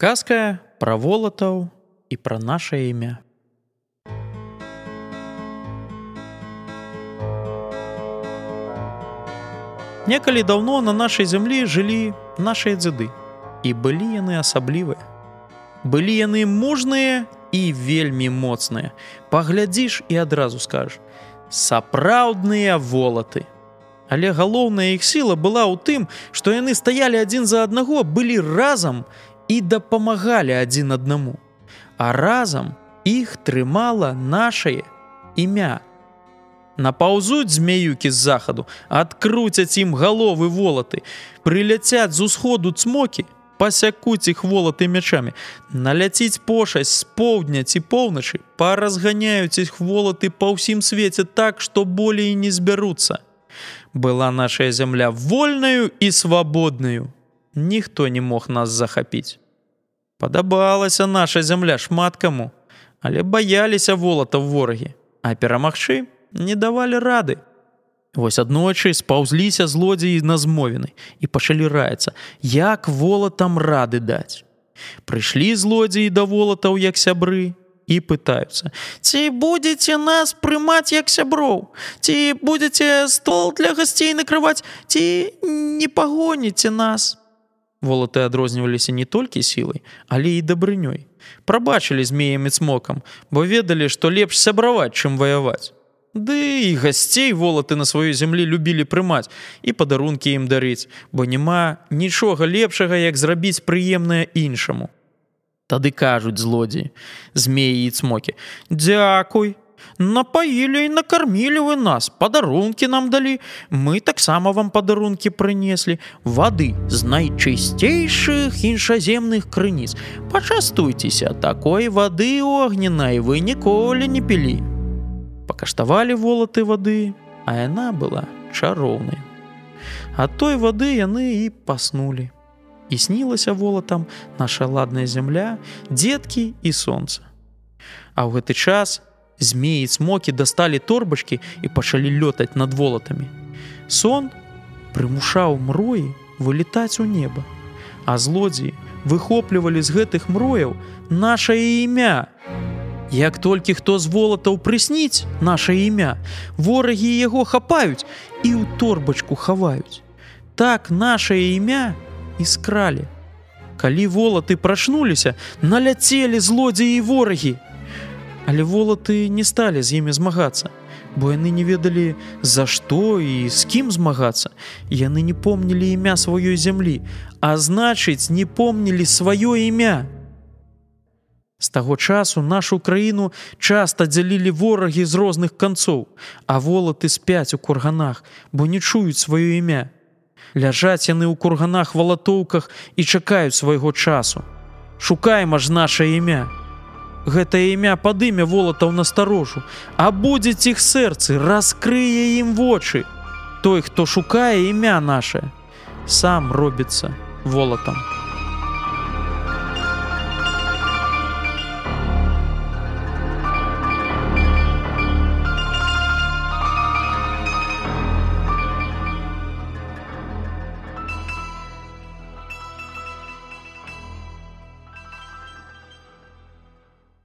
Казка пра волатаў і пра нашае імя. Некалі даўно на нашай зямлі жылі нашыя дзеды. І былі яны асаблівыя. Былі яны мужныя і вельмі моцныя. Паглядзіш і адразу скажаш: сапраўдныя волаты. Але галоўная іх сіла была ў тым, што яны стаялі адзін за аднаго, былі разам і дапамагалі адзін аднаму. А разам іх трымала нашае імя. Напаўзуць змеюкі з захаду, адкруцяць ім галовы волаты, прыляцяць з усходу цмокі, пасякуць іх волаты мячамі, наляціць пошасць з поўдня ці поўначы, паразганяюць іх волаты па ўсім свеце так, што болей не збяруцца. Была нашая зямля вольнаю і свабоднаю. Ніхто не мог нас захапіць. Падабалася наша зямля шмат каму, але баяліся волата ў ворагі, а перамагчы не давалі рады. Вось аднойчы спаўзліся злодзеі на змовіны і пачалі раіцца, як волатам рады даць. Прыйшлі злодзеі да волатаў як сябры і пытаюцца: Ці будзеце нас прымаць як сяброў, Ці будзеце стол для гасцей накрываць, ці не пагоніце нас. Волаты адрозніваліся не толькі сілай, але і дабрынёй. Прабачылі змеем і цмокам, бо ведалі, што лепш сябраваць, чым ваяваць. Ды і гасцей волаты на сваёй зямлі любілі прымаць і падарункі ім дарыць, бо няма нічога лепшага, як зрабіць прыемнае іншаму. Тады кажуць злодзеі, змеі і цмокі: Дзякуй, напаілі і накармілі вы нас падарункі нам далі мы таксама вам падарункі прынеслі вады з найчысцейшых іншаземных крыніц пачастуйцеся такой вады огненнай вы ніколі не пілі пакаштавалі волаты вады а яна была чароўнай ад той вады яны і паснулі і снілася волатам наша ладная зямля дзеткі і сонца а ў гэты час змеі цмокі дасталі торбачкі і пачалі лётаць над волатамі. Сон прымушаў мроі вылетаць у неба, а злодзеі выхоплівалі з гэтых мрояў нашае імя. Як толькі хто з волатаў прысніць нашае імя, ворагі яго хапаюць і ў торбачку хаваюць. Так нашае імя і скралі. Калі волаты прачнуліся, наляцелі злодзеі і ворагі, Але волаты не сталі з імі змагацца, бо яны не ведалі, за што і з кім змагацца. Яны не помнілі імя сваёй зямлі, а значыць, не помнілі сваё імя. З таго часу нашу краіну часта дзялілі ворагі з розных канцоў, а волаты спяць у курганах, бо не чуюць сваё імя. Ляжаць яны ў курганах валатоўках і чакаюць свайго часу. Шукаем аж наше імя. Гэтае імя падыме волатаў насторожу, а будзець іх сэрцы, раскрые ім вочы. Той, хто шукае імя наше, сам робіцца волатам.